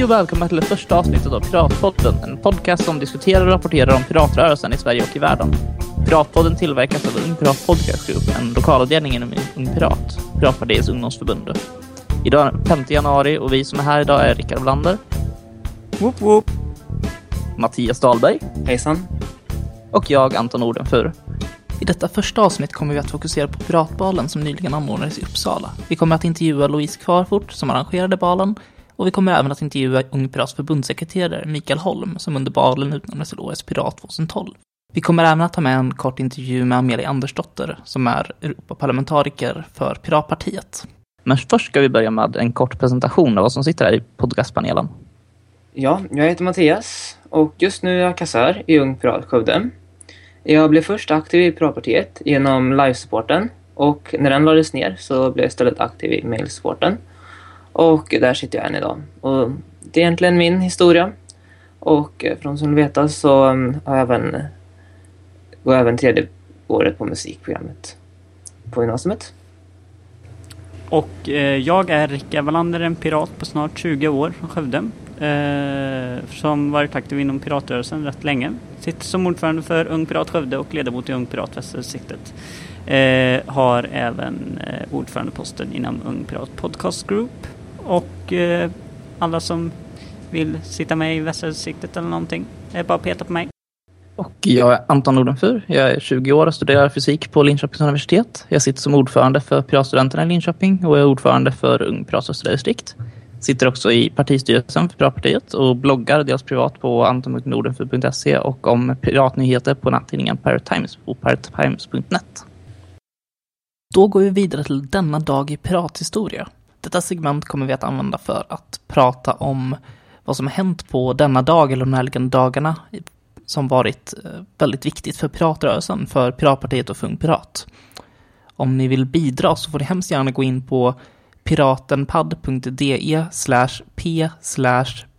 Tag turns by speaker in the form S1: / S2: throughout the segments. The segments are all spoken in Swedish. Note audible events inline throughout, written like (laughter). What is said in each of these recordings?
S1: Hej och välkomna till det första avsnittet av Piratpodden, en podcast som diskuterar och rapporterar om piratrörelsen i Sverige och i världen. Piratpodden tillverkas av Ung Pirat Podcast Group, en lokalavdelning inom Ung Pirat, Piratpartiets ungdomsförbund. Idag är den 5 januari och vi som är här idag är Rickard Blander.
S2: Whoop, whoop.
S1: Mattias Dahlberg.
S2: Hejsan.
S1: Och jag, Anton Nordenfur. I detta första avsnitt kommer vi att fokusera på Piratbalen som nyligen anordnades i Uppsala. Vi kommer att intervjua Louise Kvarfort som arrangerade balen och vi kommer även att intervjua Ung Pirats förbundssekreterare Mikael Holm som under balen utnämndes till OS Pirat 2012. Vi kommer även att ta med en kort intervju med Amelia Andersdotter som är Europaparlamentariker för Piratpartiet. Men först ska vi börja med en kort presentation av vad som sitter här i podcastpanelen.
S2: Ja, jag heter Mattias och just nu är jag kassör i Ung Pirat Skövde. Jag blev först aktiv i Piratpartiet genom livesupporten och när den lades ner så blev jag istället aktiv i mailsupporten. Och där sitter jag än idag. Och det är egentligen min historia. Och eh, för de som vill veta så mm, har jag även, går jag även tredje året på musikprogrammet på gymnasiet.
S3: Och eh, jag är Rickard Wallander, en pirat på snart 20 år från Skövde. Eh, som varit aktiv inom piratrörelsen rätt länge. Sitter som ordförande för Ung Pirat Skövde och ledamot i Ung Pirat Västersiktet. Eh, har även eh, ordförandeposten inom Ung Pirat Podcast Group. Och eh, alla som vill sitta med i Västersiktet eller någonting, är bara att peta på mig.
S1: Och jag är Anton Nordenfur. Jag är 20 år och studerar fysik på Linköpings universitet. Jag sitter som ordförande för Piratstudenterna i Linköping och är ordförande för Ung Pirat Östra distrikt. Sitter också i partistyrelsen för Piratpartiet och bloggar dels privat på anton.nordenfur.se och om piratnyheter på nattidningen Pirate Times på piratetimes.net. Då går vi vidare till denna dag i pirathistoria. Detta segment kommer vi att använda för att prata om vad som har hänt på denna dag eller de närliggande dagarna som varit eh, väldigt viktigt för piratrörelsen, för Piratpartiet och Fung Pirat. Om ni vill bidra så får ni hemskt gärna gå in på piratenpad.de p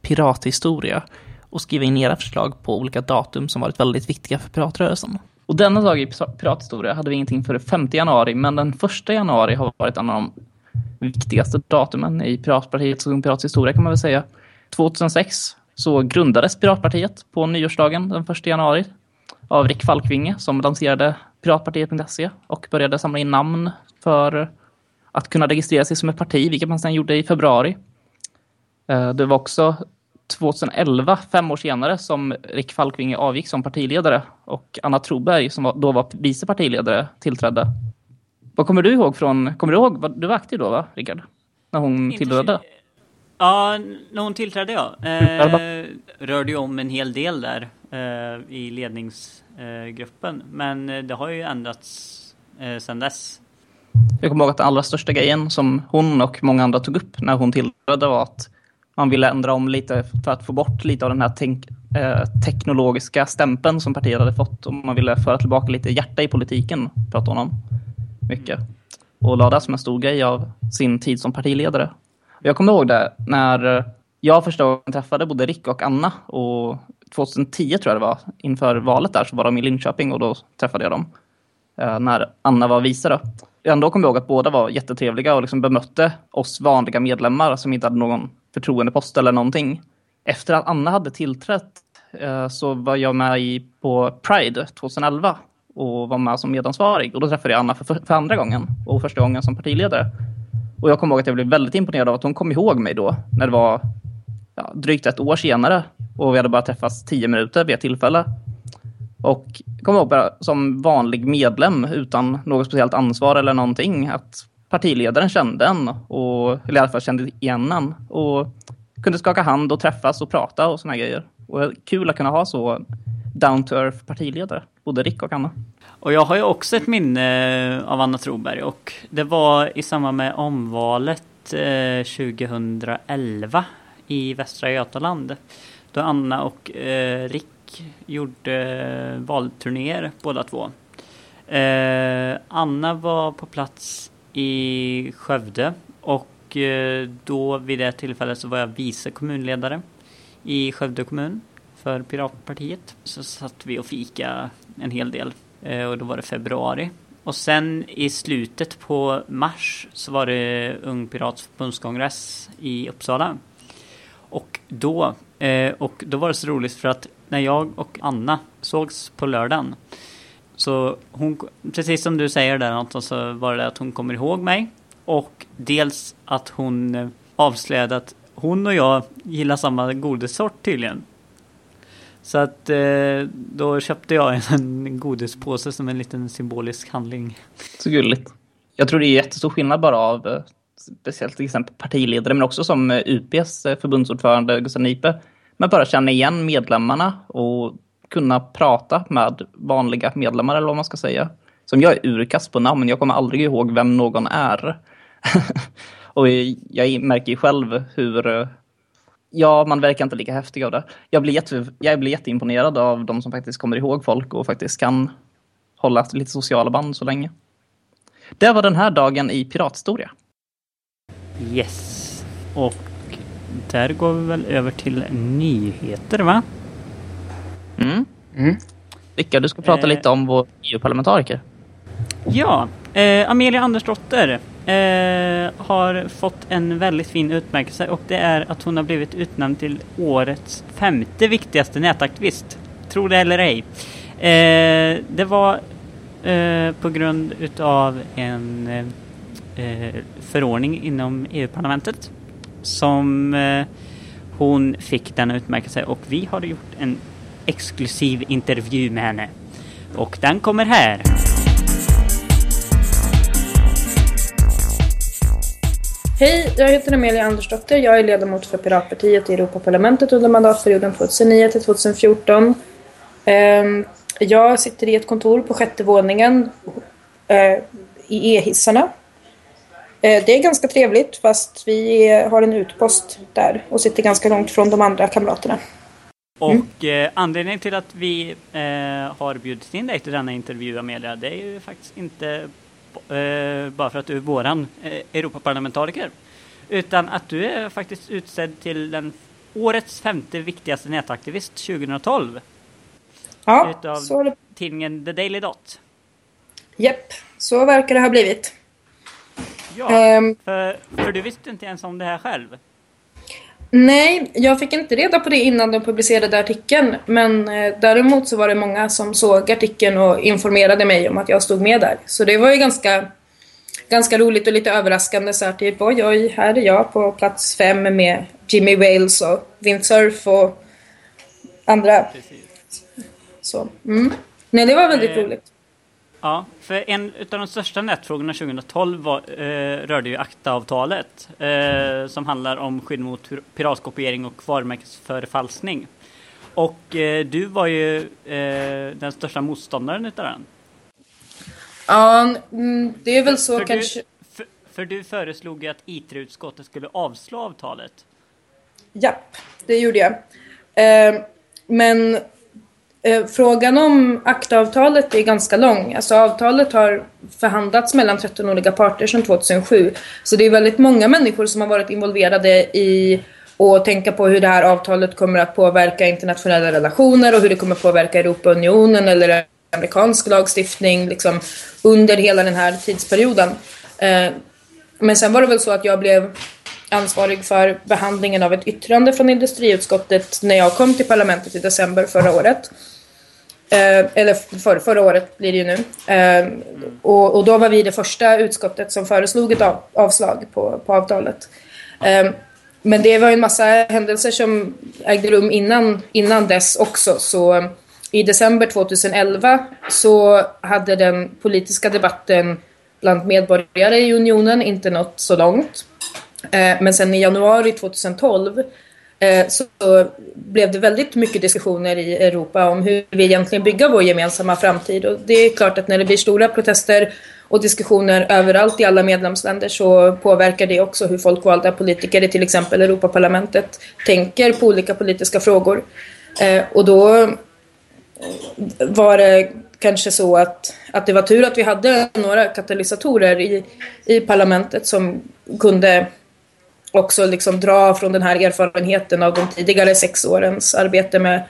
S1: pirathistoria och skriva in era förslag på olika datum som varit väldigt viktiga för piratrörelsen. Och denna dag i pirathistoria hade vi ingenting för 5 januari, men den 1 januari har varit en av de viktigaste datumen i Piratpartiets och Piratshistoria kan man väl säga. 2006 så grundades Piratpartiet på nyårsdagen den 1 januari av Rick Falkvinge som lanserade piratpartiet.se och började samla in namn för att kunna registrera sig som ett parti, vilket man sedan gjorde i februari. Eh, det var också 2011, fem år senare, som Rick Falkvinge avgick som partiledare och Anna Troberg, som då var vice partiledare, tillträdde. Vad kommer du ihåg från, kommer du ihåg, du var aktiv då va, Rickard? När hon tillträdde?
S3: Ja, när hon tillträdde ja. Eh, rörde ju om en hel del där eh, i ledningsgruppen. Men eh, det har ju ändrats eh, sedan dess.
S1: Jag kommer ihåg att den allra största grejen som hon och många andra tog upp när hon tillträdde var att man ville ändra om lite för att få bort lite av den här eh, teknologiska stämpeln som partiet hade fått. Och man ville föra tillbaka lite hjärta i politiken, pratade hon om mycket. Och lade det som en stor grej av sin tid som partiledare. Jag kommer ihåg det när jag första gången träffade både Rick och Anna och 2010 tror jag det var, inför valet där så var de i Linköping och då träffade jag dem. Eh, när Anna var vice då. Ändå kommer jag ihåg att båda var jättetrevliga och liksom bemötte oss vanliga medlemmar som inte hade någon förtroendepost eller någonting. Efter att Anna hade tillträtt eh, så var jag med i, på Pride 2011 och var med som medansvarig. Och då träffade jag Anna för, för andra gången och första gången som partiledare. Och jag kommer ihåg att jag blev väldigt imponerad av att hon kom ihåg mig då, när det var ja, drygt ett år senare. Och vi hade bara träffats tio minuter vid ett tillfälle. Och jag kommer ihåg bara som vanlig medlem utan något speciellt ansvar eller någonting att partiledaren kände en och eller i alla fall kände igen en och kunde skaka hand och träffas och prata och såna grejer. Och kul att kunna ha så down to earth partiledare, både Rick och Anna.
S3: Och jag har ju också ett minne eh, av Anna Troberg och det var i samband med omvalet eh, 2011 i Västra Götaland. Då Anna och eh, Rick gjorde valturnéer båda två. Anna var på plats i Skövde och då vid det tillfället så var jag vice kommunledare i Skövde kommun för Piratpartiet. Så satt vi och fika en hel del eh, och då var det februari. Och sen i slutet på mars så var det Ung Pirats förbundskongress i Uppsala. Och då, eh, och då var det så roligt för att när jag och Anna sågs på lördagen så hon, precis som du säger där Anton, så var det att hon kommer ihåg mig. Och dels att hon eh, avslöjade att hon och jag gillar samma godissort tydligen. Så att eh, då köpte jag en godispåse som en liten symbolisk handling.
S1: Så gulligt. Jag tror det är jättestor skillnad bara av eh, speciellt till exempel partiledare men också som eh, UPs eh, förbundsordförande Gustav Nipe. Men bara känna igen medlemmarna och kunna prata med vanliga medlemmar eller vad man ska säga. Som jag är urkass på namn, jag kommer aldrig ihåg vem någon är. (laughs) och jag märker ju själv hur ja, man verkar inte lika häftig av det. Jag blir, jätte, jag blir jätteimponerad av de som faktiskt kommer ihåg folk och faktiskt kan hålla lite sociala band så länge. Det var den här dagen i pirathistoria.
S3: Yes. Och där går vi väl över till nyheter va?
S1: Mm. mm. Rickard, du ska prata eh. lite om vår EU-parlamentariker.
S3: Ja, eh, Amelia Andersdotter eh, har fått en väldigt fin utmärkelse och det är att hon har blivit utnämnd till årets femte viktigaste nätaktivist. Tro det eller ej. Eh, det var eh, på grund utav en eh, förordning inom EU-parlamentet som eh, hon fick denna utmärkelse och vi har gjort en exklusiv intervju med henne. Och den kommer här.
S4: Hej, jag heter Amelia Andersdotter. Jag är ledamot för Piratpartiet i Europaparlamentet under mandatperioden 2009 till 2014. Ehm, jag sitter i ett kontor på sjätte våningen eh, i e-hissarna. Eh, det är ganska trevligt fast vi har en utpost där och sitter ganska långt från de andra kamraterna.
S3: Mm. Och eh, anledningen till att vi eh, har bjudit in dig till denna intervju Amelia, det är ju faktiskt inte eh, bara för att du är våran eh, Europaparlamentariker. Utan att du är faktiskt utsedd till den årets femte viktigaste nätaktivist 2012.
S4: Ja,
S3: utav så det... tidningen The Daily Dot.
S4: Japp, så verkar det ha blivit.
S3: Ja, um, för, för du visste inte ens om det här själv.
S4: Nej, jag fick inte reda på det innan de publicerade artikeln. Men eh, däremot så var det många som såg artikeln och informerade mig om att jag stod med där. Så det var ju ganska, ganska roligt och lite överraskande så här typ oj oj, här är jag på plats fem med Jimmy Wales och Windsurf och andra. Precis. Så, mm. Nej, det var väldigt eh, roligt.
S3: Ja, för en av de största nätfrågorna 2012 var, eh, rörde ju ACTA-avtalet eh, som handlar om skydd mot piratkopiering och varumärkesförfalskning. Och eh, du var ju eh, den största motståndaren utav den.
S4: Ja, mm, det är väl så för kanske.
S3: Du, för, för, du föreslog ju att IT-utskottet skulle avslå avtalet.
S4: Japp, det gjorde jag. Eh, men Eh, frågan om ACTA-avtalet är ganska lång. Alltså avtalet har förhandlats mellan 13 olika parter sedan 2007. Så det är väldigt många människor som har varit involverade i att tänka på hur det här avtalet kommer att påverka internationella relationer och hur det kommer att påverka Europaunionen eller amerikansk lagstiftning liksom, under hela den här tidsperioden. Eh, men sen var det väl så att jag blev ansvarig för behandlingen av ett yttrande från industriutskottet när jag kom till parlamentet i december förra året. Eh, eller för, förra året blir det ju nu. Eh, och, och, då var vi det första utskottet som föreslog ett av, avslag på, på avtalet. Eh, men det var en massa händelser som ägde rum innan, innan dess också. Så eh, i december 2011 så hade den politiska debatten bland medborgare i unionen inte nått så långt. Eh, men sen i januari 2012 Eh, så blev det väldigt mycket diskussioner i Europa om hur vi egentligen bygger vår gemensamma framtid. Och det är klart att när det blir stora protester och diskussioner överallt i alla medlemsländer så påverkar det också hur folkvalda politiker i till exempel Europaparlamentet tänker på olika politiska frågor. Eh, och då eh, var det kanske så att, att det var tur att vi hade några katalysatorer i, i parlamentet som kunde också liksom dra från den här erfarenheten av de tidigare sex årens arbete med,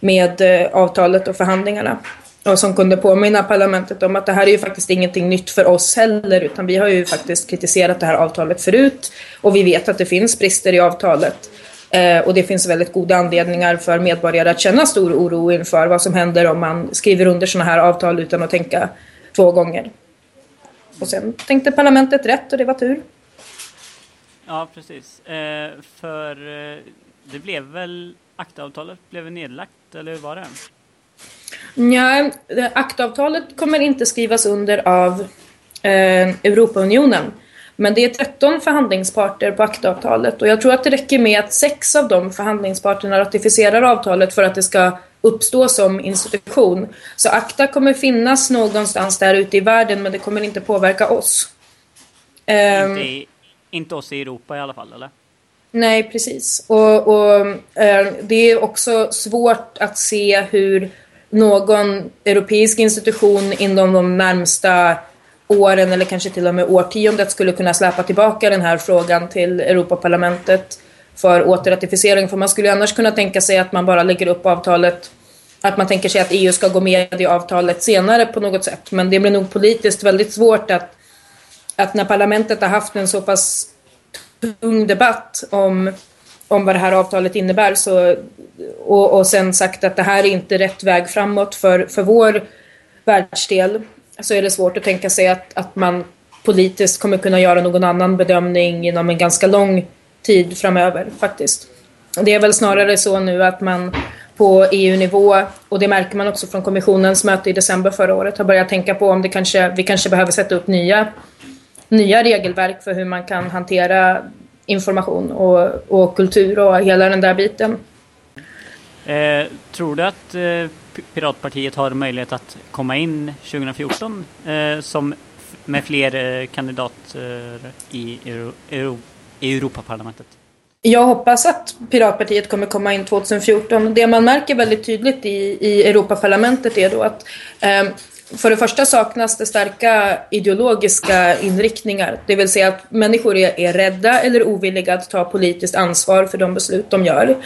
S4: med eh, avtalet och förhandlingarna. Och som kunde påminna parlamentet om att det här är ju faktiskt ingenting nytt för oss heller utan vi har ju faktiskt kritiserat det här avtalet förut och vi vet att det finns brister i avtalet. Eh, och det finns väldigt goda anledningar för medborgare att känna stor oro inför vad som händer om man skriver under sådana här avtal utan att tänka två gånger. Och sen tänkte parlamentet rätt och det var tur.
S3: Ja, precis. Eh, för eh, det blev väl, aktavtalet blev nedlagt, eller hur var det?
S4: Ja, aktavtalet kommer inte skrivas under av eh, Europaunionen. Men det är 13 förhandlingsparter på aktavtalet och jag tror att det räcker med att sex av de förhandlingsparterna ratificerar avtalet för att det ska uppstå som institution. Så ACTA kommer finnas någonstans där ute i världen men det kommer inte påverka oss.
S3: Inte, inte oss i Europa i alla fall, eller?
S4: Nej, precis. Och, och eh, det är också svårt att se hur någon europeisk institution inom de närmsta åren eller kanske till och med årtiondet skulle kunna släppa tillbaka den här frågan till Europaparlamentet för återratificering. För man skulle annars kunna tänka sig att man bara lägger upp avtalet att man tänker sig att EU ska gå med i avtalet senare på något sätt. Men det blir nog politiskt väldigt svårt att, att när parlamentet har haft en så pass tung debatt om, om vad det här avtalet innebär så, och, och sen sagt att det här är inte rätt väg framåt för, för vår världsdel så är det svårt att tänka sig att, att man politiskt kommer kunna göra någon annan bedömning inom en ganska lång tid framöver faktiskt. Det är väl snarare så nu att man på EU-nivå, och det märker man också från kommissionens möte i december förra året, har börjat tänka på om det kanske, vi kanske behöver sätta upp nya, nya regelverk för hur man kan hantera information och, och kultur och hela den där biten.
S3: Eh, tror du att eh, Piratpartiet har möjlighet att komma in 2014 eh, som med fler eh, kandidater i Euro, Euro, Europaparlamentet?
S4: Jag hoppas att Piratpartiet kommer komma in 2014. Det man märker väldigt tydligt i, i Europaparlamentet är då att eh, för det första saknas det starka ideologiska inriktningar. Det vill säga att människor är, är rädda eller ovilliga att ta politiskt ansvar för de beslut de gör.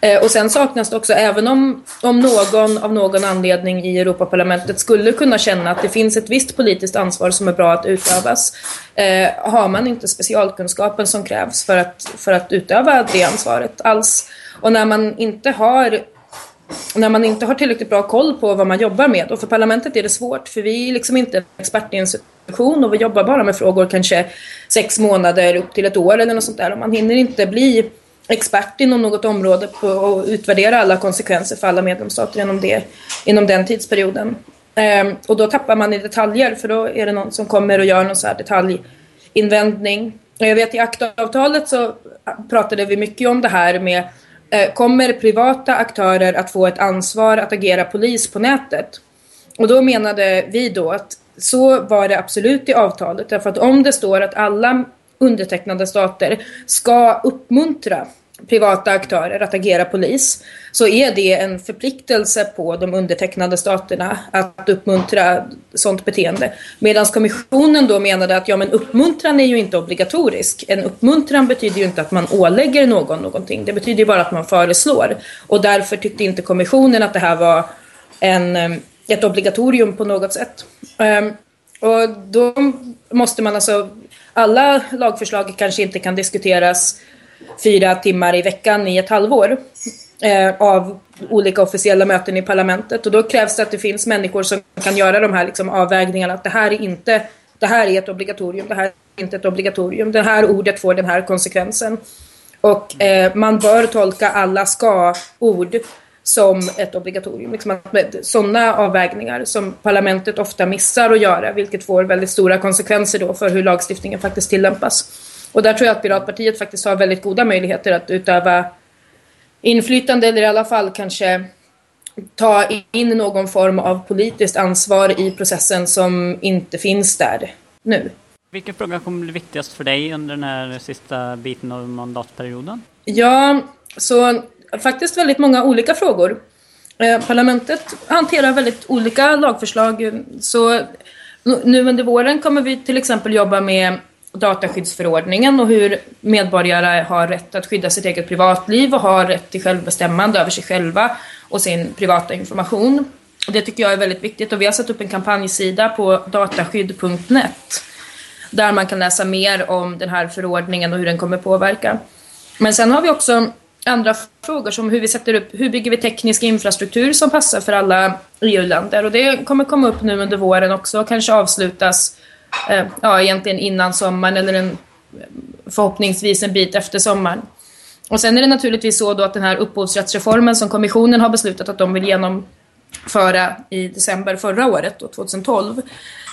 S4: Eh, och sen saknas det också, även om, om någon av någon anledning i Europaparlamentet skulle kunna känna att det finns ett visst politiskt ansvar som är bra att utövas, eh, har man inte specialkunskapen som krävs för att, för att utöva det ansvaret alls. Och när man inte har när man inte har tillräckligt bra koll på vad man jobbar med. Och för parlamentet är det svårt för vi är liksom inte en expertinstitution och vi jobbar bara med frågor kanske sex månader upp till ett år eller något sånt där. Och man hinner inte bli expert inom något område på och utvärdera alla konsekvenser för alla medlemsstater inom, det, inom den tidsperioden. Ehm, och då tappar man i detaljer för då är det någon som kommer och gör någon så här detaljinvändning. Jag vet i ACTA-avtalet så pratade vi mycket om det här med Eh, kommer privata aktörer att få ett ansvar att agera polis på nätet? Och då menade vi då att så var det absolut i avtalet. Därför att om det står att alla undertecknade stater ska uppmuntra privata aktörer att agera polis så är det en förpliktelse på de undertecknade staterna att uppmuntra sånt beteende. Medan kommissionen då menade att ja men uppmuntran är ju inte obligatorisk. En uppmuntran betyder ju inte att man ålägger någon någonting. Det betyder ju bara att man föreslår. Och därför tyckte inte kommissionen att det här var en, eh, ett obligatorium på något sätt. Ehm, och då måste man alltså, alla lagförslag kanske inte kan diskuteras fyra timmar i veckan i ett halvår eh, av olika officiella möten i parlamentet. Och då krävs det att det finns människor som kan göra de här liksom, avvägningarna. Att det här är inte det här är ett obligatorium, det här är inte ett obligatorium. Det här ordet får den här konsekvensen. Och eh, man bör tolka alla ska-ord som ett obligatorium. Liksom sådana avvägningar som parlamentet ofta missar att göra, vilket får väldigt stora konsekvenser då för hur lagstiftningen faktiskt tillämpas. Och där tror jag att Piratpartiet faktiskt har väldigt goda möjligheter att utöva inflytande eller i alla fall kanske ta in någon form av politiskt ansvar i processen som inte finns där nu.
S3: Vilken fråga kommer bli viktigast för dig under den här sista biten av mandatperioden?
S4: Ja, så faktiskt väldigt många olika frågor. Eh, parlamentet hanterar väldigt olika lagförslag. Så nu under våren kommer vi till exempel jobba med dataskyddsförordningen och hur medborgare har rätt att skydda sitt eget privatliv och har rätt till självbestämmande över sig själva och sin privata information. Och det tycker jag är väldigt viktigt och vi har satt upp en kampanjsida på dataskydd.net där man kan läsa mer om den här förordningen och hur den kommer påverka. Men sen har vi också andra frågor som hur vi sätter upp, hur bygger vi teknisk infrastruktur som passar för alla EU-länder. Och det kommer komma upp nu under våren också och kanske avslutas Eh, ja, egentligen innan sommaren eller en, förhoppningsvis en bit efter sommaren. Och sen är det naturligtvis så då att den här upphovsrättsreformen som kommissionen har beslutat att de vill genomföra i december förra året, då, 2012.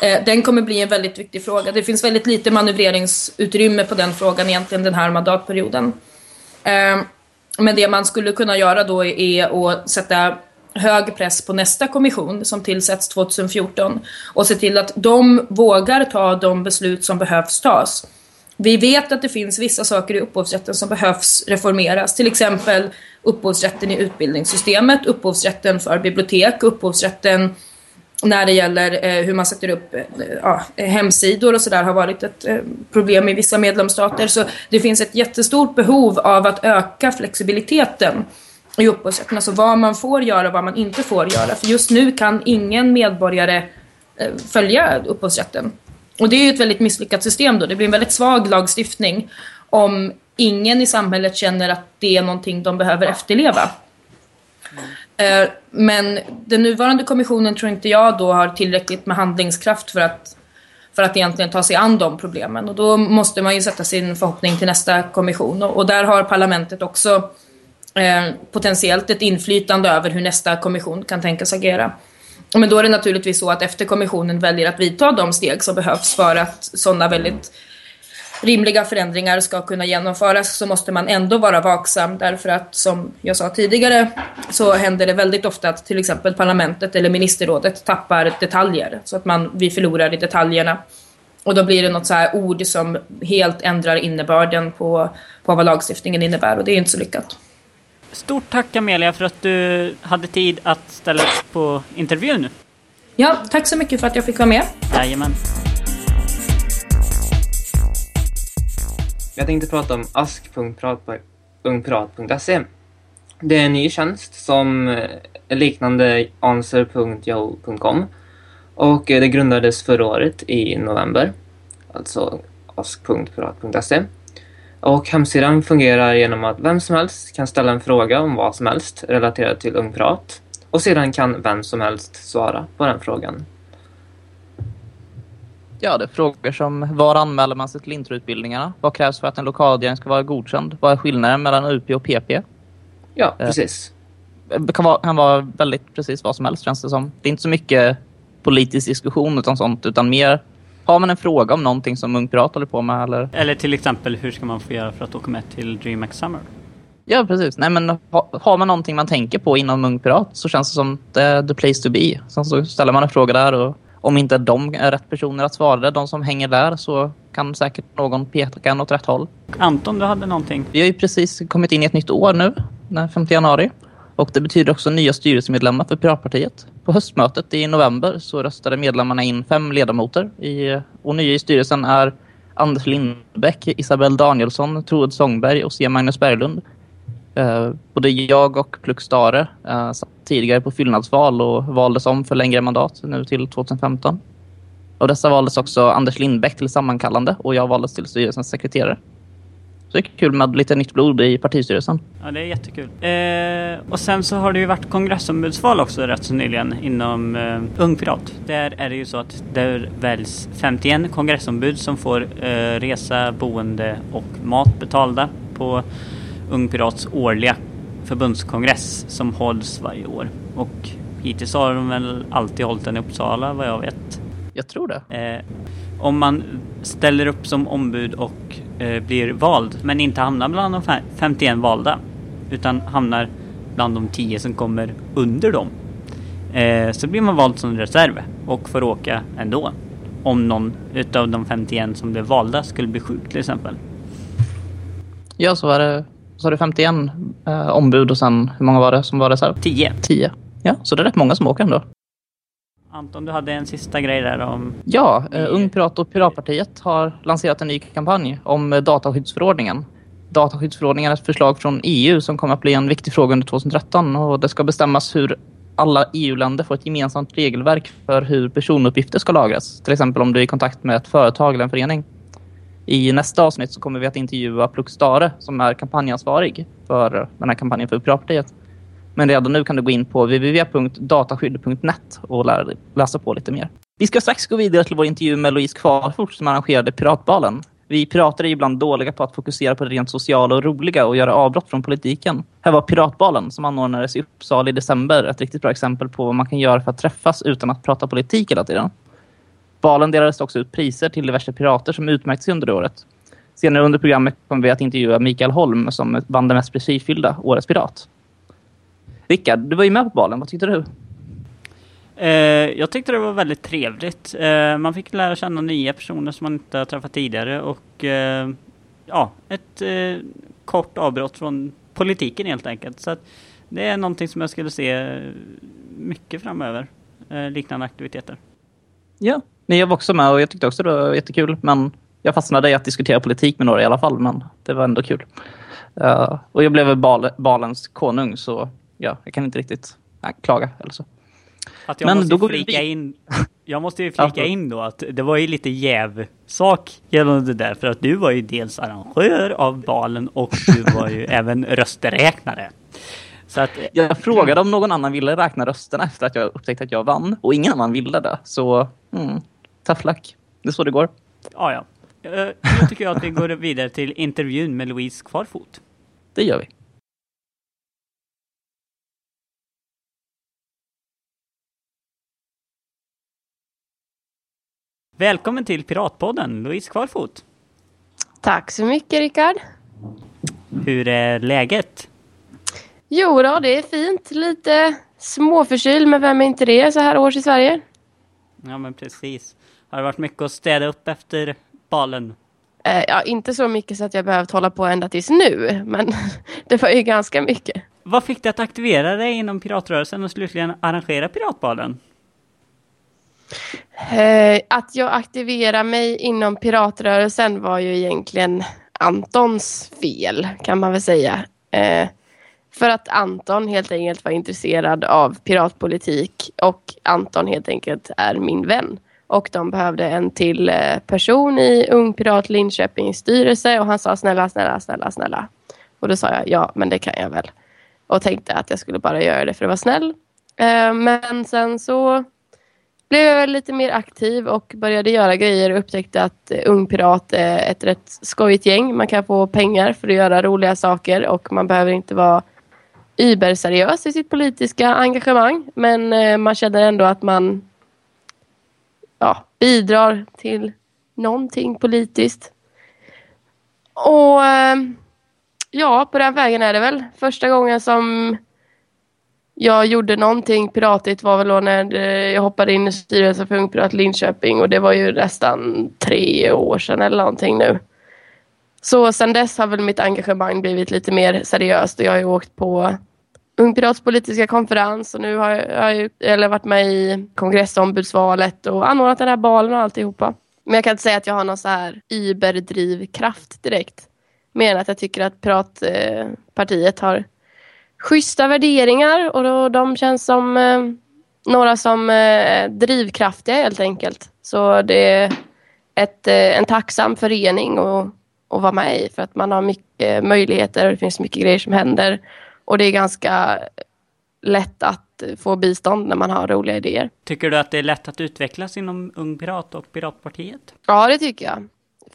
S4: Eh, den kommer bli en väldigt viktig fråga. Det finns väldigt lite manövreringsutrymme på den frågan egentligen den här mandatperioden. Eh, men det man skulle kunna göra då är att sätta hög press på nästa kommission som tillsätts 2014 och se till att de vågar ta de beslut som behövs tas. Vi vet att det finns vissa saker i upphovsrätten som behövs reformeras, till exempel upphovsrätten i utbildningssystemet, upphovsrätten för bibliotek, upphovsrätten när det gäller eh, hur man sätter upp eh, ja, hemsidor och sådär har varit ett eh, problem i vissa medlemsstater. Så det finns ett jättestort behov av att öka flexibiliteten i upphovsrätten. Alltså vad man får göra och vad man inte får göra. För just nu kan ingen medborgare eh, följa upphovsrätten. Och det är ju ett väldigt misslyckat system då. Det blir en väldigt svag lagstiftning om ingen i samhället känner att det är någonting de behöver efterleva. Eh, men den nuvarande kommissionen tror inte jag då har tillräckligt med handlingskraft för att, för att egentligen ta sig an de problemen. Och då måste man ju sätta sin förhoppning till nästa kommission. Och, och där har parlamentet också eh, potentiellt ett inflytande över hur nästa kommission kan tänkas agera. Men då är det naturligtvis så att efter kommissionen väljer att vidta de steg som behövs för att sådana väldigt rimliga förändringar ska kunna genomföras så måste man ändå vara vaksam därför att som jag sa tidigare så händer det väldigt ofta att till exempel parlamentet eller ministerrådet tappar detaljer så att man, vi förlorar i detaljerna. Och då blir det något så här ord som helt ändrar innebörden på, på vad lagstiftningen innebär och det är inte så lyckat.
S3: Stort tack Amelia för att du hade tid att ställa upp på intervjun nu.
S4: Ja, tack så mycket för att jag fick vara med.
S3: Jajamän.
S2: Jag tänkte prata om ask.ungprat.se. Det är en ny tjänst som är liknande answer.yahoo.com och det grundades förra året i november, alltså ask.prat.se. Och hemsidan fungerar genom att vem som helst kan ställa en fråga om vad som helst relaterat till Ungprat och sedan kan vem som helst svara på den frågan.
S1: Ja, det är frågor som var anmäler man sig till introutbildningarna? Vad krävs för att en lokalavdelning ska vara godkänd? Vad är skillnaden mellan UP och PP?
S2: Ja, precis.
S1: Det kan vara, kan vara väldigt precis vad som helst känns det som. Det är inte så mycket politisk diskussion utan sånt utan mer har man en fråga om någonting som Ung Pirat håller på med eller?
S3: Eller till exempel hur ska man få göra för att åka med till DreamHack Summer?
S1: Ja, precis. Nej, men har man någonting man tänker på inom Ung Pirat så känns det som the, the place to be. Sen så ställer man en fråga där och om inte de är rätt personer att svara, de som hänger där, så kan säkert någon peka en åt rätt håll.
S3: Anton, du hade någonting?
S1: Vi har ju precis kommit in i ett nytt år nu, den 5 januari. Och det betyder också nya styrelsemedlemmar för Piratpartiet. På höstmötet i november så röstade medlemmarna in fem ledamöter. I, och nya i styrelsen är Anders Lindbäck, Isabel Danielsson, Troed Sångberg och C. Magnus Berglund. Eh, både jag och Plux Stare eh, satt tidigare på fyllnadsval och valdes om för längre mandat nu till 2015. Och dessa valdes också Anders Lindbäck till sammankallande och jag valdes till styrelsens sekreterare. Så det är kul med lite nytt blod i partistyrelsen.
S3: Ja, det är jättekul. Eh, och sen så har det ju varit kongressombudsval också rätt så nyligen inom eh, Ung Pirat. Där är det ju så att där väljs 51 kongressombud som får eh, resa, boende och mat betalda på Ung Pirats årliga förbundskongress som hålls varje år. Och hittills har de väl alltid hållit den i Uppsala vad jag vet.
S1: Jag tror det.
S3: Eh, om man ställer upp som ombud och eh, blir vald men inte hamnar bland de 51 valda utan hamnar bland de 10 som kommer under dem eh, så blir man vald som reserv och får åka ändå om någon utav de 51 som blev valda skulle bli sjuk till exempel.
S1: Ja, så var det så har du 51 eh, ombud och sen hur många var det som var reserv?
S3: 10.
S1: 10. Ja, så det är rätt många som åker ändå.
S3: Anton, du hade en sista grej där om...
S1: Ja, eh, Ung Pirat och Piratpartiet har lanserat en ny kampanj om eh, dataskyddsförordningen. Dataskyddsförordningen är ett förslag från EU som kommer att bli en viktig fråga under 2013 och det ska bestämmas hur alla EU-länder får ett gemensamt regelverk för hur personuppgifter ska lagras. Till exempel om du är i kontakt med ett företag eller en förening. I nästa avsnitt så kommer vi att intervjua Plux Stare som är kampanjansvarig för eh, den här kampanjen för Piratpartiet. Men redan nu kan du gå in på www.dataskydd.net och läsa på lite mer. Vi ska strax gå vidare till vår intervju med Louise Kvarfort som arrangerade Piratbalen. Vi pirater är ibland dåliga på att fokusera på det rent sociala och roliga och göra avbrott från politiken. Här var Piratbalen som anordnades i Uppsala i december ett riktigt bra exempel på vad man kan göra för att träffas utan att prata politik hela tiden. Balen delades också ut priser till diverse pirater som utmärkt sig under året. Senare under programmet kommer vi att intervjua Mikael Holm som vann det mest prestigefyllda Årets Pirat. Rickard, du var ju med på balen. Vad tyckte du?
S3: Eh, jag tyckte det var väldigt trevligt. Eh, man fick lära känna nya personer som man inte har träffat tidigare och eh, ja, ett kort avbrott från politiken helt enkelt. Så det är någonting som jag skulle se mycket framöver, liknande aktiviteter.
S1: Ja, jag var också med och jag tyckte också det var jättekul. Men jag fastnade i att diskutera politik med några i alla fall, men det var ändå kul. Och jag blev bal balens konung, så ja, jag kan inte riktigt nej, klaga eller så.
S3: Att jag Men måste då flika in, (laughs) jag måste ju flika in då att det var ju lite jävsak gällande det där för att du var ju dels arrangör av balen och du var ju (laughs) även rösträknare.
S1: Så att, jag frågade om någon annan ville räkna rösterna efter att jag upptäckte att jag vann och ingen annan ville det. Så, mm, tough luck. Det är så det går.
S3: Ja, ja. Uh, nu tycker jag att vi går vidare till intervjun med Louise Kvarfot.
S1: Det gör vi.
S3: Välkommen till Piratpodden, Louise Kvarfot.
S5: Tack så mycket, Rickard.
S3: Hur är läget?
S5: Jo då, det är fint. Lite småförkyld, men vem är inte det så här års i Sverige?
S3: Ja, men precis. Har det varit mycket att städa upp efter balen?
S5: Eh, ja, inte så mycket så att jag behövt hålla på ända tills nu, men (laughs) det var ju ganska mycket.
S3: Vad fick dig att aktivera dig inom piratrörelsen och slutligen arrangera piratbalen?
S5: Eh, att jag aktiverar mig inom piratrörelsen var ju egentligen Antons fel kan man väl säga. Eh, för att Anton helt enkelt var intresserad av piratpolitik och Anton helt enkelt är min vän. Och de behövde en till eh, person i Ung Pirat Linköpings styrelse och han sa snälla, snälla, snälla, snälla. Och då sa jag ja, men det kan jag väl. Och tänkte att jag skulle bara göra det för att vara snäll. Men sen så blev jag lite mer aktiv och började göra grejer och upptäckte att eh, Ung Pirat är ett rätt skojigt gäng. Man kan få pengar för att göra roliga saker och man behöver inte vara überseriös i sitt politiska engagemang. Men eh, man känner ändå att man ja, bidrar till någonting politiskt. Och eh, ja, på den vägen är det väl. Första gången som jag gjorde någonting piratigt var väl då när eh, jag hoppade in i styrelsen för Ung Pirat Linköping och det var ju nästan tre år sedan eller någonting nu. Så sedan dess har väl mitt engagemang blivit lite mer seriöst och jag har ju åkt på Ung Pirats politiska konferens och nu har jag, jag eller varit med i kongressombudsvalet och anordnat den här balen och alltihopa. Men jag kan inte säga att jag har någon så här überdrivkraft direkt. Mer än att jag tycker att Piratpartiet har schyssta värderingar och då, de känns som eh, några som eh, drivkraftiga helt enkelt. Så det är ett, eh, en tacksam förening att, att vara med i för att man har mycket möjligheter och det finns mycket grejer som händer. Och det är ganska lätt att få bistånd när man har roliga idéer.
S3: Tycker du att det är lätt att utvecklas inom Ung Pirat och Piratpartiet?
S5: Ja, det tycker jag.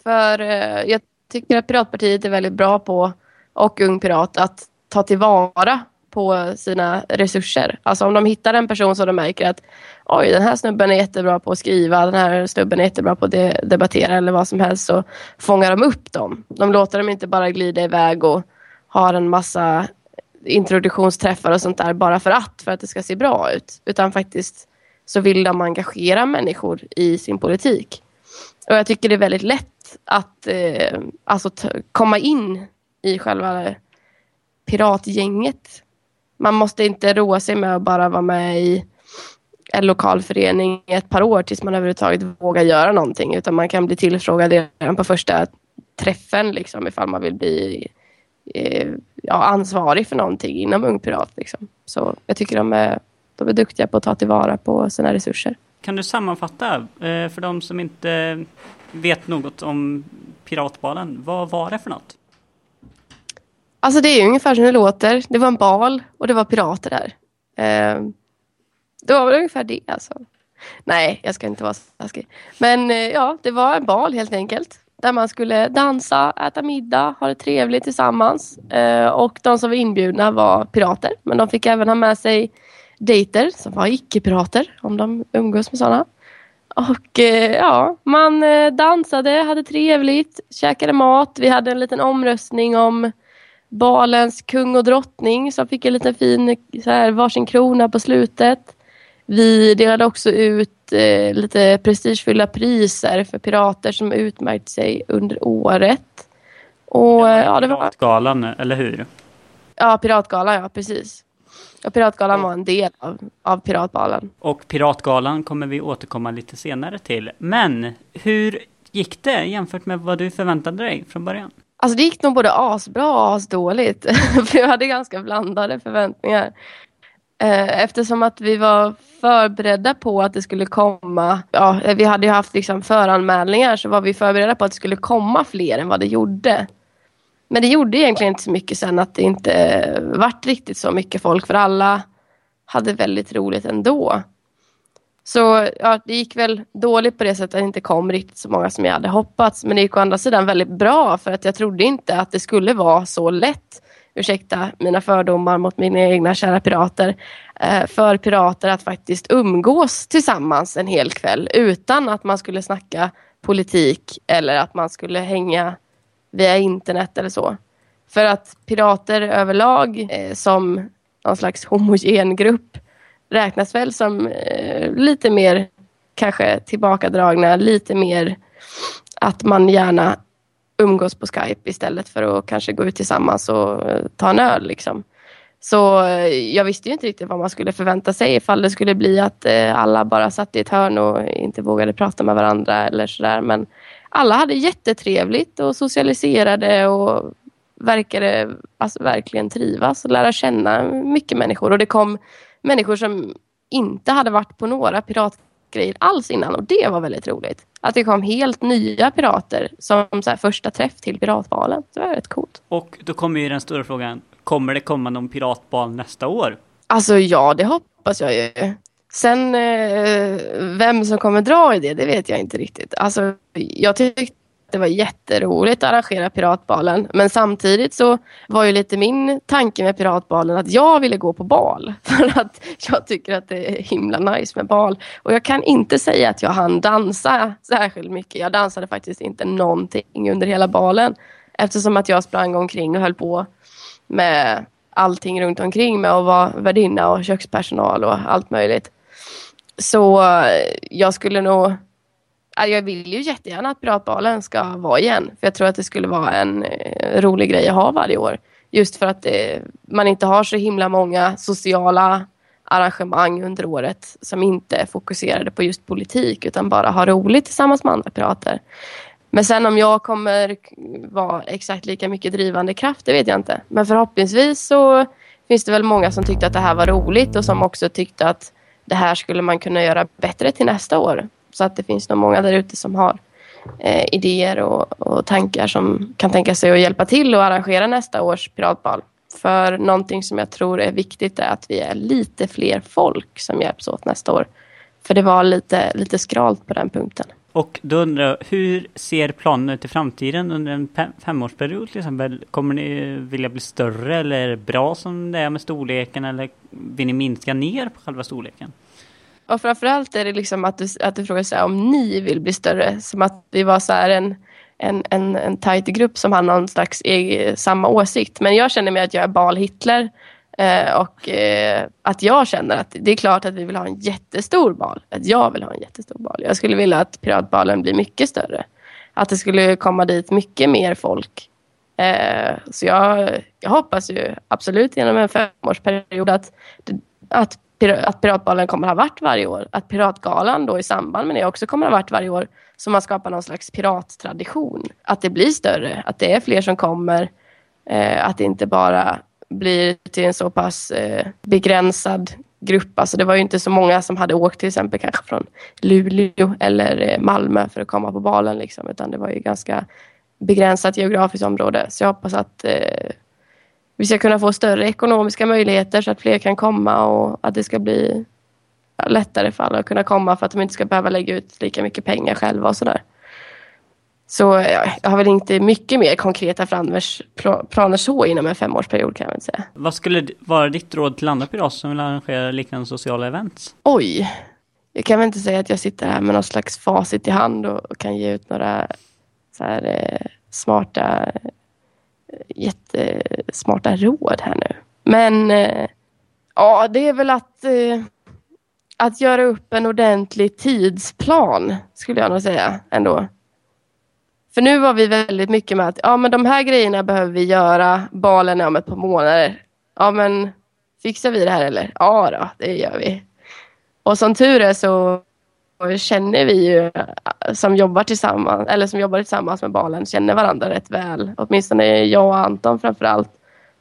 S5: För eh, jag tycker att Piratpartiet är väldigt bra på, och Ung Pirat, att ta tillvara på sina resurser. Alltså om de hittar en person som de märker att oj, den här snubben är jättebra på att skriva, den här snubben är jättebra på att de debattera eller vad som helst så fångar de upp dem. De låter dem inte bara glida iväg och har en massa introduktionsträffar och sånt där bara för att, för att det ska se bra ut. Utan faktiskt så vill de engagera människor i sin politik. Och jag tycker det är väldigt lätt att eh, alltså komma in i själva piratgänget. Man måste inte roa sig med att bara vara med i en lokal förening i ett par år tills man överhuvudtaget vågar göra någonting. Utan man kan bli tillfrågad redan på första träffen liksom, ifall man vill bli eh, ja, ansvarig för någonting inom Ung Pirat. Liksom. Så jag tycker de är, de är duktiga på att ta tillvara på sina resurser.
S3: Kan du sammanfatta eh, för de som inte vet något om Piratbalen. Vad var det för något?
S5: Alltså det är ungefär som det låter. Det var en bal och det var pirater där. Eh, det var väl ungefär det alltså. Nej, jag ska inte vara så taskig. Men eh, ja, det var en bal helt enkelt. Där man skulle dansa, äta middag, ha det trevligt tillsammans. Eh, och de som var inbjudna var pirater. Men de fick även ha med sig dejter som var icke-pirater, om de umgås med sådana. Och eh, ja, man eh, dansade, hade trevligt, käkade mat. Vi hade en liten omröstning om balens kung och drottning som fick en liten fin så här, varsin krona på slutet. Vi delade också ut eh, lite prestigefyllda priser för pirater som utmärkt sig under året. Och
S3: det
S5: ja, det var...
S3: Piratgalan, eller hur?
S5: Ja, Piratgalan, ja precis. Och Piratgalan var en del av, av Piratbalen.
S3: Och Piratgalan kommer vi återkomma lite senare till. Men hur gick det jämfört med vad du förväntade dig från början?
S5: Alltså det gick nog både asbra och asdåligt. (laughs) För jag hade ganska blandade förväntningar. Eh, eftersom att vi var förberedda på att det skulle komma, ja eh, vi hade ju haft liksom föranmälningar så var vi förberedda på att det skulle komma fler än vad det gjorde. Men det gjorde egentligen inte så mycket sen att det inte eh, vart riktigt så mycket folk för alla hade väldigt roligt ändå. Så ja, det gick väl dåligt på det sättet att det inte kom riktigt så många som jag hade hoppats. Men det gick å andra sidan väldigt bra för att jag trodde inte att det skulle vara så lätt ursäkta mina fördomar mot mina egna kära pirater, eh, för pirater att faktiskt umgås tillsammans en hel kväll utan att man skulle snacka politik eller att man skulle hänga via internet eller så. För att pirater överlag eh, som någon slags homogen grupp räknas väl som eh, lite mer kanske tillbakadragna, lite mer att man gärna umgås på Skype istället för att kanske gå ut tillsammans och eh, ta en öl. Liksom. Så eh, jag visste ju inte riktigt vad man skulle förvänta sig ifall det skulle bli att eh, alla bara satt i ett hörn och inte vågade prata med varandra eller sådär. Men alla hade jättetrevligt och socialiserade och verkade alltså, verkligen trivas och lära känna mycket människor. Och det kom människor som inte hade varit på några piratgrejer alls innan och det var väldigt roligt. Att det kom helt nya pirater som första träff till piratbalen. Det var rätt coolt.
S3: Och då kommer ju den stora frågan, kommer det komma någon piratbal nästa år?
S5: Alltså ja, det hoppas jag ju. Sen eh, vem som kommer dra i det, det vet jag inte riktigt. Alltså, jag tyckte det var jätteroligt att arrangera Piratbalen. Men samtidigt så var ju lite min tanke med Piratbalen att jag ville gå på bal. (laughs) För att jag tycker att det är himla nice med bal. Och jag kan inte säga att jag hann dansa särskilt mycket. Jag dansade faktiskt inte någonting under hela balen. Eftersom att jag sprang omkring och höll på med allting runt omkring med att vara värdinna och kökspersonal och allt möjligt. Så jag skulle nog Alltså, jag vill ju jättegärna att Piratbalen ska vara igen. För jag tror att det skulle vara en eh, rolig grej att ha varje år. Just för att det, man inte har så himla många sociala arrangemang under året som inte är fokuserade på just politik utan bara har roligt tillsammans med andra pirater. Men sen om jag kommer vara exakt lika mycket drivande kraft, det vet jag inte. Men förhoppningsvis så finns det väl många som tyckte att det här var roligt och som också tyckte att det här skulle man kunna göra bättre till nästa år. Så att det finns nog många där ute som har eh, idéer och, och, tankar som kan tänka sig att hjälpa till och arrangera nästa års piratbal. För någonting som jag tror är viktigt är att vi är lite fler folk som hjälps åt nästa år. För det var lite, lite skralt på den punkten.
S3: Och då undrar jag, hur ser planen ut i framtiden under en femårsperiod till exempel? Kommer ni vilja bli större eller är det bra som det är med storleken eller vill ni minska ner på själva storleken?
S5: Och framförallt är det liksom att du, att du frågar så här, om ni vill bli större. Som att vi var så här en, en, en, en tajt grupp som har någon slags egen, samma åsikt. Men jag känner mig att jag är bal-Hitler. Eh, och eh, att jag känner att det är klart att vi vill ha en jättestor bal. Att jag vill ha en jättestor bal. Jag skulle vilja att piratbalen blir mycket större. Att det skulle komma dit mycket mer folk. Eh, så jag, jag hoppas ju absolut genom en femårsperiod att, att att Piratbalen kommer ha varit varje år. Att Piratgalan då i samband med det också kommer ha varit varje år. Så man skapar någon slags pirattradition. Att det blir större, att det är fler som kommer. Eh, att det inte bara blir till en så pass eh, begränsad grupp. Alltså det var ju inte så många som hade åkt till exempel kanske från Luleå eller eh, Malmö för att komma på balen. Liksom, utan det var ju ganska begränsat geografiskt område. Så jag hoppas att eh, vi ska kunna få större ekonomiska möjligheter så att fler kan komma och att det ska bli lättare för alla att kunna komma för att de inte ska behöva lägga ut lika mycket pengar själva och sådär. Så ja, jag har väl inte mycket mer konkreta planer så inom en femårsperiod kan jag väl säga.
S3: Vad skulle vara ditt råd till andra pirater som vill arrangera liknande sociala events?
S5: Oj, jag kan väl inte säga att jag sitter här med någon slags facit i hand och, och kan ge ut några så här, eh, smarta, jättesmarta råd här nu. Men eh, ja, det är väl att, eh, att göra upp en ordentlig tidsplan skulle jag nog säga ändå. För nu var vi väldigt mycket med att ja, men de här grejerna behöver vi göra. Balen är om ett par månader. Ja, men fixar vi det här eller? Ja då, det gör vi. Och som tur är så känner vi ju eh, som jobbar tillsammans, eller som jobbar tillsammans med balen, känner varandra rätt väl. Åtminstone jag och Anton framför allt.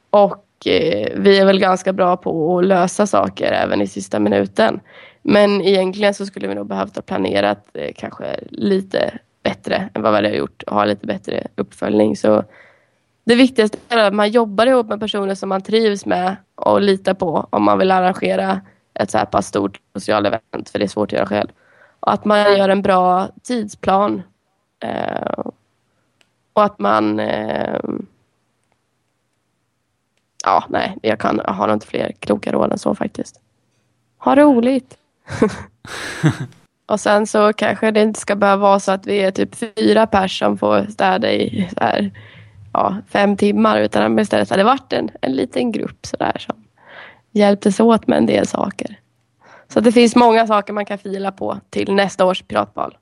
S5: Och eh, vi är väl ganska bra på att lösa saker även i sista minuten. Men egentligen så skulle vi nog behövt ha planerat eh, kanske lite bättre än vad vi har gjort och ha lite bättre uppföljning. Så det viktigaste är att man jobbar ihop med personer som man trivs med och litar på om man vill arrangera ett så här pass stort socialt event, för det är svårt att göra själv. Och att man gör en bra tidsplan. Eh, och att man... Eh, ja, nej, jag, kan, jag har nog inte fler kloka råd än så faktiskt. Ha roligt! (laughs) och sen så kanske det inte ska behöva vara så att vi är typ fyra pers som får städa i så här, ja, fem timmar utan istället hade det varit en, en liten grupp så där som hjälptes åt med en del saker. Så det finns många saker man kan fila på till nästa års piratbal.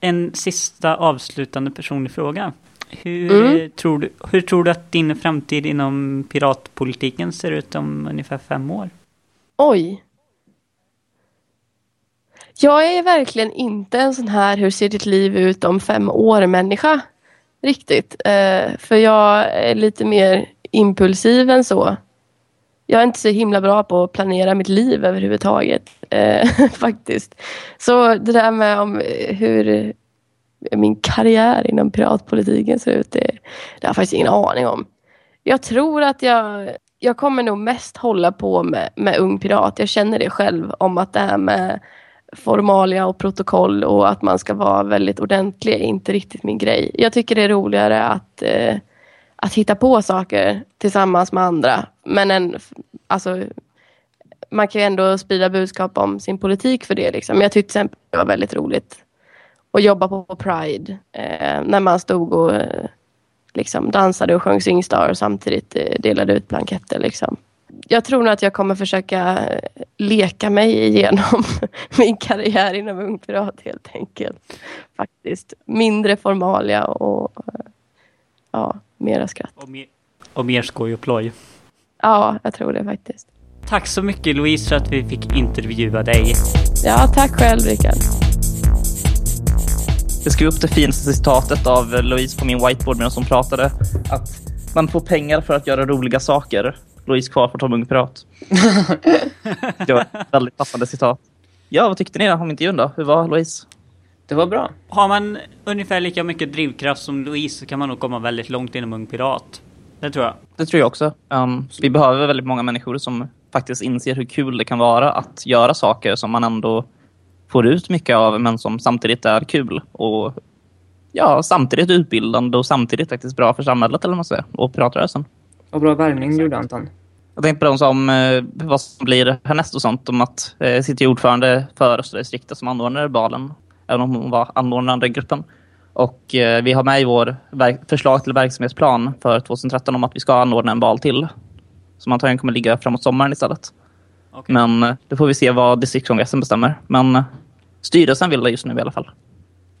S3: En sista avslutande personlig fråga. Hur, mm. tror du, hur tror du att din framtid inom piratpolitiken ser ut om ungefär fem år?
S5: Oj. Jag är verkligen inte en sån här hur ser ditt liv ut om fem år människa. Riktigt. Eh, för jag är lite mer impulsiv än så jag är inte så himla bra på att planera mitt liv överhuvudtaget. Eh, (laughs) faktiskt. Så det där med om eh, hur min karriär inom piratpolitiken ser ut, det, det har jag faktiskt ingen aning om. Jag tror att jag, jag kommer nog mest hålla på med, med Ung Pirat. Jag känner det själv om att det här med formalia och protokoll och att man ska vara väldigt ordentlig är inte riktigt min grej. Jag tycker det är roligare att eh, att hitta på saker tillsammans med andra. Men en, alltså, man kan ju ändå sprida budskap om sin politik för det. Liksom. Jag tyckte till exempel det var väldigt roligt att jobba på Pride eh, när man stod och eh, liksom, dansade och sjöng Singstar och samtidigt eh, delade ut blanketter. Liksom. Jag tror nog att jag kommer försöka eh, leka mig igenom (laughs) min karriär inom Ung Pirat helt enkelt. Faktiskt. Mindre formalia och eh, ja, mera skratt.
S3: Och mer, och mer skoj och ploj.
S5: Ja, jag tror det faktiskt.
S3: Tack så mycket Louise för att vi fick intervjua dig.
S5: Ja, tack själv Rickard.
S1: Jag skrev upp det finaste citatet av Louise på min whiteboard medan hon pratade. Att man får pengar för att göra roliga saker. Louise kvar för Tom Ung Pirat. (laughs) det var ett väldigt passande citat. Ja, vad tyckte ni om intervjun då? Hur var Louise?
S2: Det var bra.
S3: Har man ungefär lika mycket drivkraft som Louise så kan man nog komma väldigt långt inom Ung Pirat. Det tror jag.
S1: Det tror jag också. Um, vi behöver väldigt många människor som faktiskt inser hur kul det kan vara att göra saker som man ändå får ut mycket av men som samtidigt är kul och ja, samtidigt utbildande och samtidigt faktiskt bra för samhället eller man säger, och piratrörelsen.
S2: Och bra värvning gjorde Anton.
S1: Jag tänkte på de som eh, vad som blir härnäst och sånt om att eh, sitta ordförande för Östra distriktet som anordnade balen även om hon var anordnande i gruppen. Och eh, vi har med i vår förslag till verksamhetsplan för 2013 om att vi ska anordna en bal till. Som antagligen kommer ligga framåt sommaren istället. Okay. Men eh, då får vi se vad distriktskongressen bestämmer. Men eh, styrelsen vill det just nu i alla fall.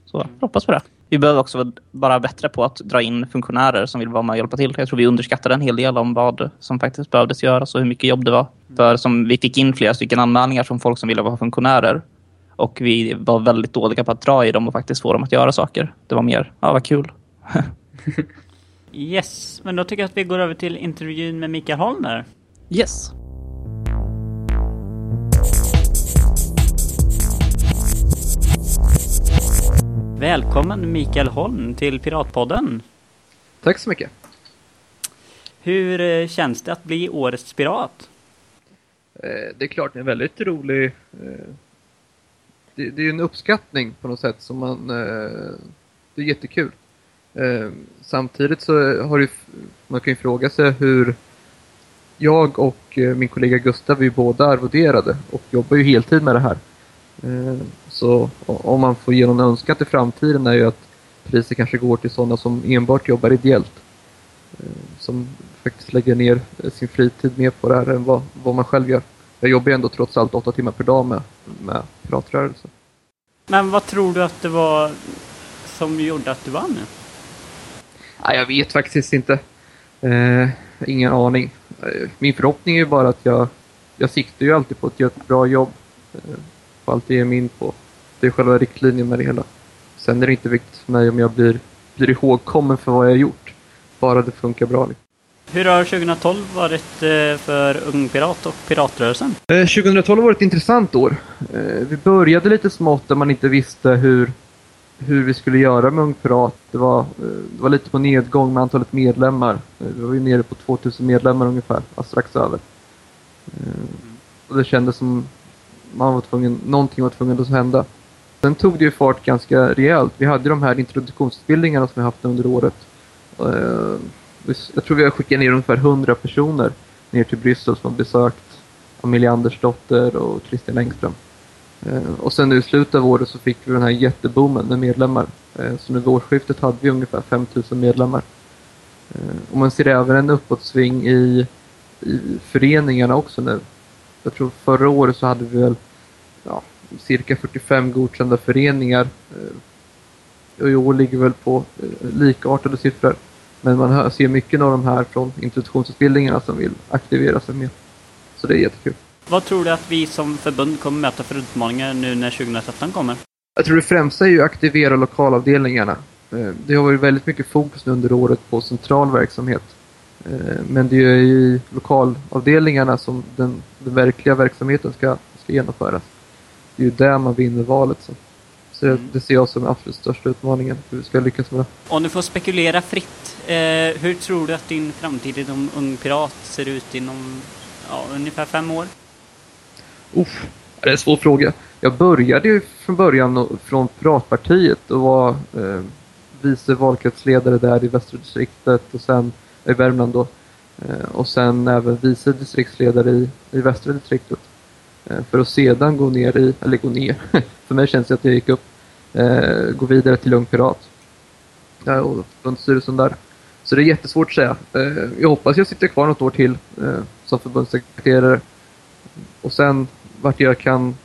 S1: Så mm. hoppas på det. Vi behöver också vara bättre på att dra in funktionärer som vill vara med och hjälpa till. Jag tror vi underskattade en hel del om vad som faktiskt behövdes göras och hur mycket jobb det var. Mm. För som vi fick in flera stycken anmälningar från folk som ville vara funktionärer. Och vi var väldigt dåliga på att dra i dem och faktiskt få dem att göra saker. Det var mer, ja vad kul. (laughs)
S3: yes, men då tycker jag att vi går över till intervjun med Mikael Holmer.
S1: Yes.
S3: Välkommen Mikael Holm till Piratpodden.
S6: Tack så mycket.
S3: Hur eh, känns det att bli årets pirat?
S6: Eh, det är klart, det är en väldigt rolig... Det, det är en uppskattning på något sätt som man... eh, Det är jättekul. Eh, Samtidigt så har det, man kan ju fråga sig hur jag och eh, min kollega Gustav är båda arvoderade och jobbar ju heltid med det här. Eh, så om man får ge någon önskan till framtiden är ju att priset kanske går till sådana som enbart jobbar ideellt. Eh, som faktiskt lägger ner sin fritid mer på det här än vad, vad man själv gör. Jag jobbar ju ändå trots allt åtta timmar per dag med, med piratrörelsen.
S3: Men vad tror du att det var som gjorde att du vann?
S6: Nej, jag vet faktiskt inte. Eh, ingen aning. Eh, min förhoppning är ju bara att jag, jag siktar ju alltid på att göra ett bra jobb. Eh, på allt jag ger mig in på. Det är själva riktlinjen med det hela. Sen är det inte viktigt för mig om jag blir, blir ihågkommen för vad jag har gjort. Bara det funkar bra. Liksom.
S3: Hur har 2012 varit eh, för Ung Pirat och piratrörelsen?
S6: Eh, 2012 var ett intressant år. Eh, vi började lite smått där man inte visste hur, hur vi skulle göra med Ung Pirat. Det var, det var lite på nedgång med antalet medlemmar. Vi var ju nere på 2000 medlemmar ungefär, alltså strax över. Och det kändes som man var tvungen, någonting var tvungen att hända. Sen tog det ju fart ganska rejält. Vi hade de här introduktionsutbildningarna som vi haft under året. Jag tror vi har skickat ner ungefär 100 personer ner till Bryssel som har besökt Amelie Andersdotter och Christian Engström. Eh, och sen nu i slutet av året så fick vi den här jätteboomen med medlemmar. Eh, så nu vid årsskiftet hade vi ungefär 5000 medlemmar. Eh, och man ser även en uppåtsving i, i föreningarna också nu. Jag tror förra året så hade vi väl ja, cirka 45 godkända föreningar. Eh, och i år ligger vi väl på eh, likartade siffror. Men man ser mycket av de här från introduktionsutbildningarna som vill aktivera sig mer. Så det är jättekul.
S3: Vad tror du att vi som förbund kommer möta för utmaningar nu när 2013 kommer?
S6: Jag tror det främsta är ju att aktivera lokalavdelningarna. Eh, Det har varit väldigt mycket fokus nu under året på central verksamhet. Eh, Men det är ju i lokalavdelningarna som den, den verkliga verksamheten ska, ska genomföras. Det är ju där man vinner valet. Så, så det, det ser jag som den absolut största utmaningen, hur vi ska lyckas med det.
S3: Om du får spekulera fritt, eh, hur tror du att din framtid inom Ung Pirat ser ut inom ja, ungefär fem år?
S6: Uff, det är en svår fråga. Jag började ju från början från Piratpartiet och var eh, vice valkretsledare där i västra distriktet och sen i Värmland då. Eh, och sen även vice distriktsledare i, i västra distriktet. Eh, för att sedan gå ner i, eller gå ner, (laughs) för mig känns det att jag gick upp, eh, gå vidare till Ung Pirat. Ja, och förbundsstyrelsen där. Så det är jättesvårt att säga. Eh, jag hoppas jag sitter kvar något år till eh, som förbundssekreterare. Och sen vart jag kan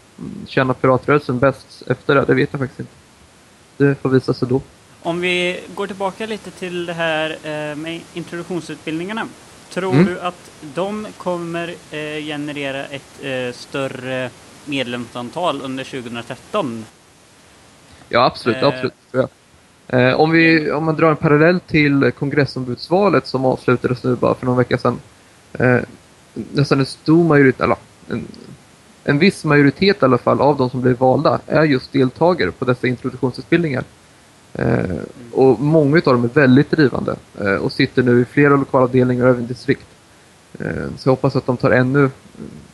S6: känna piratrörelsen bäst efter det, det vet jag faktiskt inte. Det får visa sig då.
S3: Om vi går tillbaka lite till det här eh, med introduktionsutbildningarna. Tror
S6: Mm.
S3: du att de kommer generera ett större medlemsantal under 2013?
S6: Ja, absolut. Absolut jag. Eh, om, vi, om man drar en parallell till kongressombudsvalet som avslutades nu bara för någon vecka sedan. Eh, nästan en stor majoritet, eller en, en viss majoritet i alla fall av de som blev valda är just deltagare på dessa introduktionsutbildningar. Eh, och många av dem är väldigt drivande eh, och sitter nu i flera lokalavdelningar och även distrikt. Eh, så jag hoppas att de tar ännu,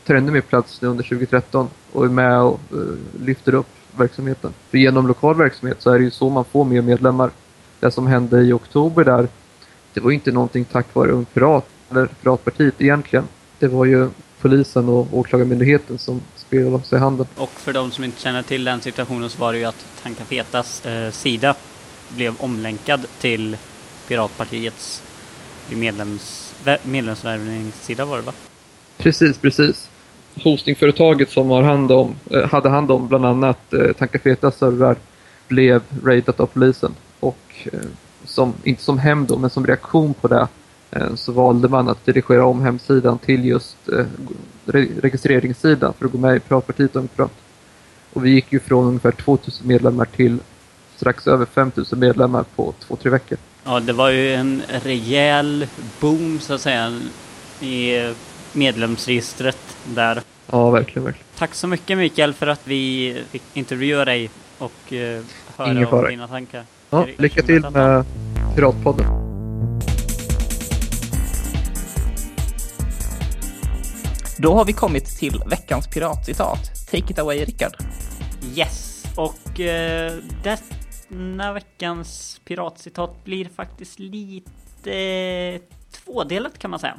S6: tar ännu mer plats nu under 2013 och är med och eh, lyfter upp verksamheten. För genom lokal verksamhet så är det ju så man får mer medlemmar. Det som hände i oktober där, det var ju inte någonting tack vare Ung Pirat eller Piratpartiet egentligen. Det var ju polisen och åklagarmyndigheten som spelade oss i handen.
S3: Och för de som inte känner till den situationen så var det ju att Tankafetas eh, sida blev omlänkad till Piratpartiets medlems, vä- medlemsvärvningssida var det va?
S6: Precis, precis. Hostingföretaget som har hand om, eh, hade hand om bland annat eh, Tankafetas servrar blev raidat av polisen. Och eh, som, inte som hämnd då, men som reaktion på det eh, så valde man att dirigera om hemsidan till just re- registreringssidan för att gå med i Piratpartiet och Och vi gick ju från ungefär 2000 medlemmar till strax över 5000 medlemmar på två, tre veckor.
S3: Ja, det var ju en rejäl boom så att säga i medlemsregistret där.
S6: Ja, verkligen, verkligen.
S3: Tack så mycket Mikael för att vi fick intervjua dig och eh,
S6: Ingen
S3: höra om dina tankar.
S6: Ja, lycka till med Piratpodden.
S1: Då har vi kommit till veckans piratcitat. Take it away, Rickard.
S3: Yes, och eh, denna veckans piratcitat blir faktiskt lite eh, tvådelat kan man säga.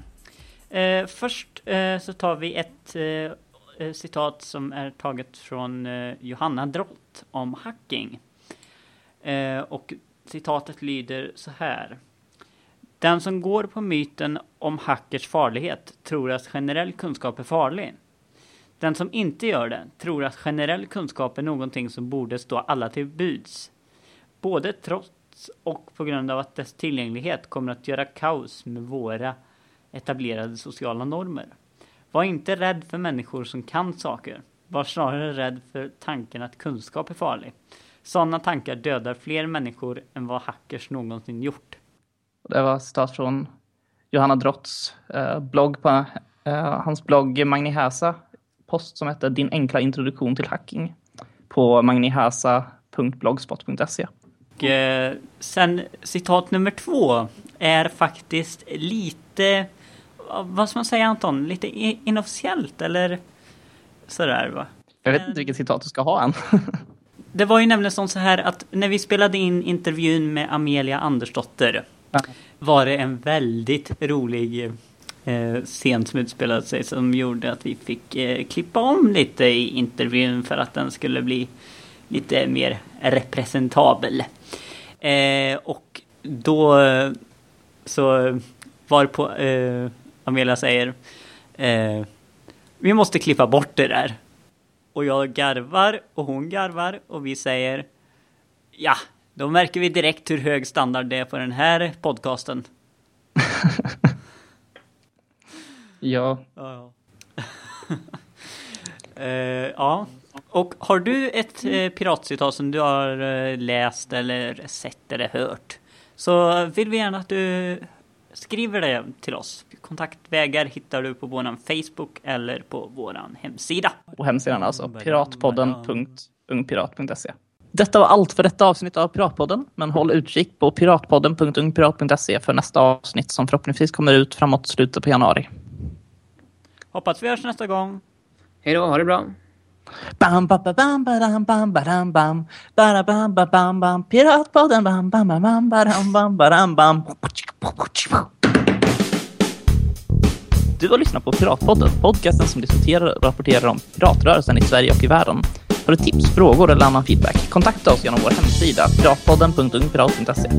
S3: Eh, först eh, så tar vi ett eh, eh, citat som är taget från eh, Johanna Drott om hacking. Eh, och citatet lyder så här. Den som går på myten om hackers farlighet tror att generell kunskap är farlig. Den som inte gör det tror att generell kunskap är någonting som borde stå alla till buds. Både trots och på grund av att dess tillgänglighet kommer att göra kaos med våra etablerade sociala normer. Var inte rädd för människor som kan saker. Var snarare rädd för tanken att kunskap är farlig. Sådana tankar dödar fler människor än vad hackers någonsin gjort.
S1: Det var citat från Johanna Drotts eh, blogg på eh, hans blogg Magni Häsa post som hette Din enkla introduktion till hacking på magnihäsa.blogspot.se.
S3: Och, eh, sen citat nummer två är faktiskt lite, vad ska man säga Anton, lite inofficiellt eller sådär va?
S1: Jag vet inte vilket citat du ska ha än. (laughs)
S3: Det var ju nämligen så här att när vi spelade in intervjun med Amelia Andersdotter
S1: Ja.
S3: var det en väldigt rolig eh, scen som utspelade sig som gjorde att vi fick eh, klippa om lite i intervjun för att den skulle bli lite mer representabel. Eh, och då så var på eh, Amelia säger eh, vi måste klippa bort det där. Och jag garvar och hon garvar och vi säger Ja, då märker vi direkt hur hög standard det är på den här podcasten. (laughs)
S1: ja,
S3: Ja. (laughs) Eh, ja. Och har du ett eh, piratcitat som du har eh, läst eller sett eller hört så vill vi gärna att du skriver det till oss. Kontaktvägar hittar du på våran Facebook eller på våran hemsida.
S1: och hemsidan alltså piratpodden.ungpirat.se. Detta var allt för detta avsnitt av Piratpodden, men håll utkik på piratpodden.ungpirat.se för nästa avsnitt som förhoppningsvis kommer ut framåt slutet på januari.
S3: Hoppas vi hörs nästa gång.
S2: Hej då, ha det bra.
S1: Bam, ba, ba, bam, badam, bam, badam, bam. Bara, bam, ba, bam, bam. Piratpodden, bam, bam, bam, bam, badam, bam, badam, bam. Du har lyssnat på Piratpodden, podcasten som diskuterar och rapporterar om piratrörelsen i Sverige och i världen. Har du tips, frågor eller annan feedback? Kontakta oss genom vår hemsida piratpodden.ungpirat.se.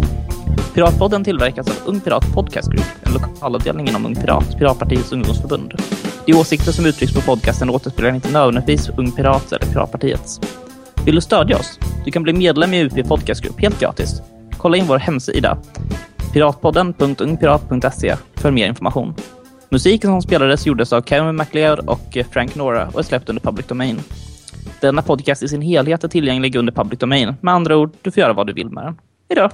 S1: Piratpodden tillverkas av Ung Pirat Podcast Group, en lokalavdelning inom Ung Pirat, Piratpartiets ungdomsförbund. De åsikter som uttrycks på podcasten återspeglar inte nödvändigtvis Ung Pirat eller Piratpartiets. Vill du stödja oss? Du kan bli medlem i UP podcastgrupp, helt gratis. Kolla in vår hemsida piratpodden.ungpirat.se för mer information. Musiken som spelades gjordes av Kevin MacLeod och Frank Nora och är släppt under Public Domain. Denna podcast i sin helhet är tillgänglig under Public Domain. Med andra ord, du får göra vad du vill med den. Hejdå!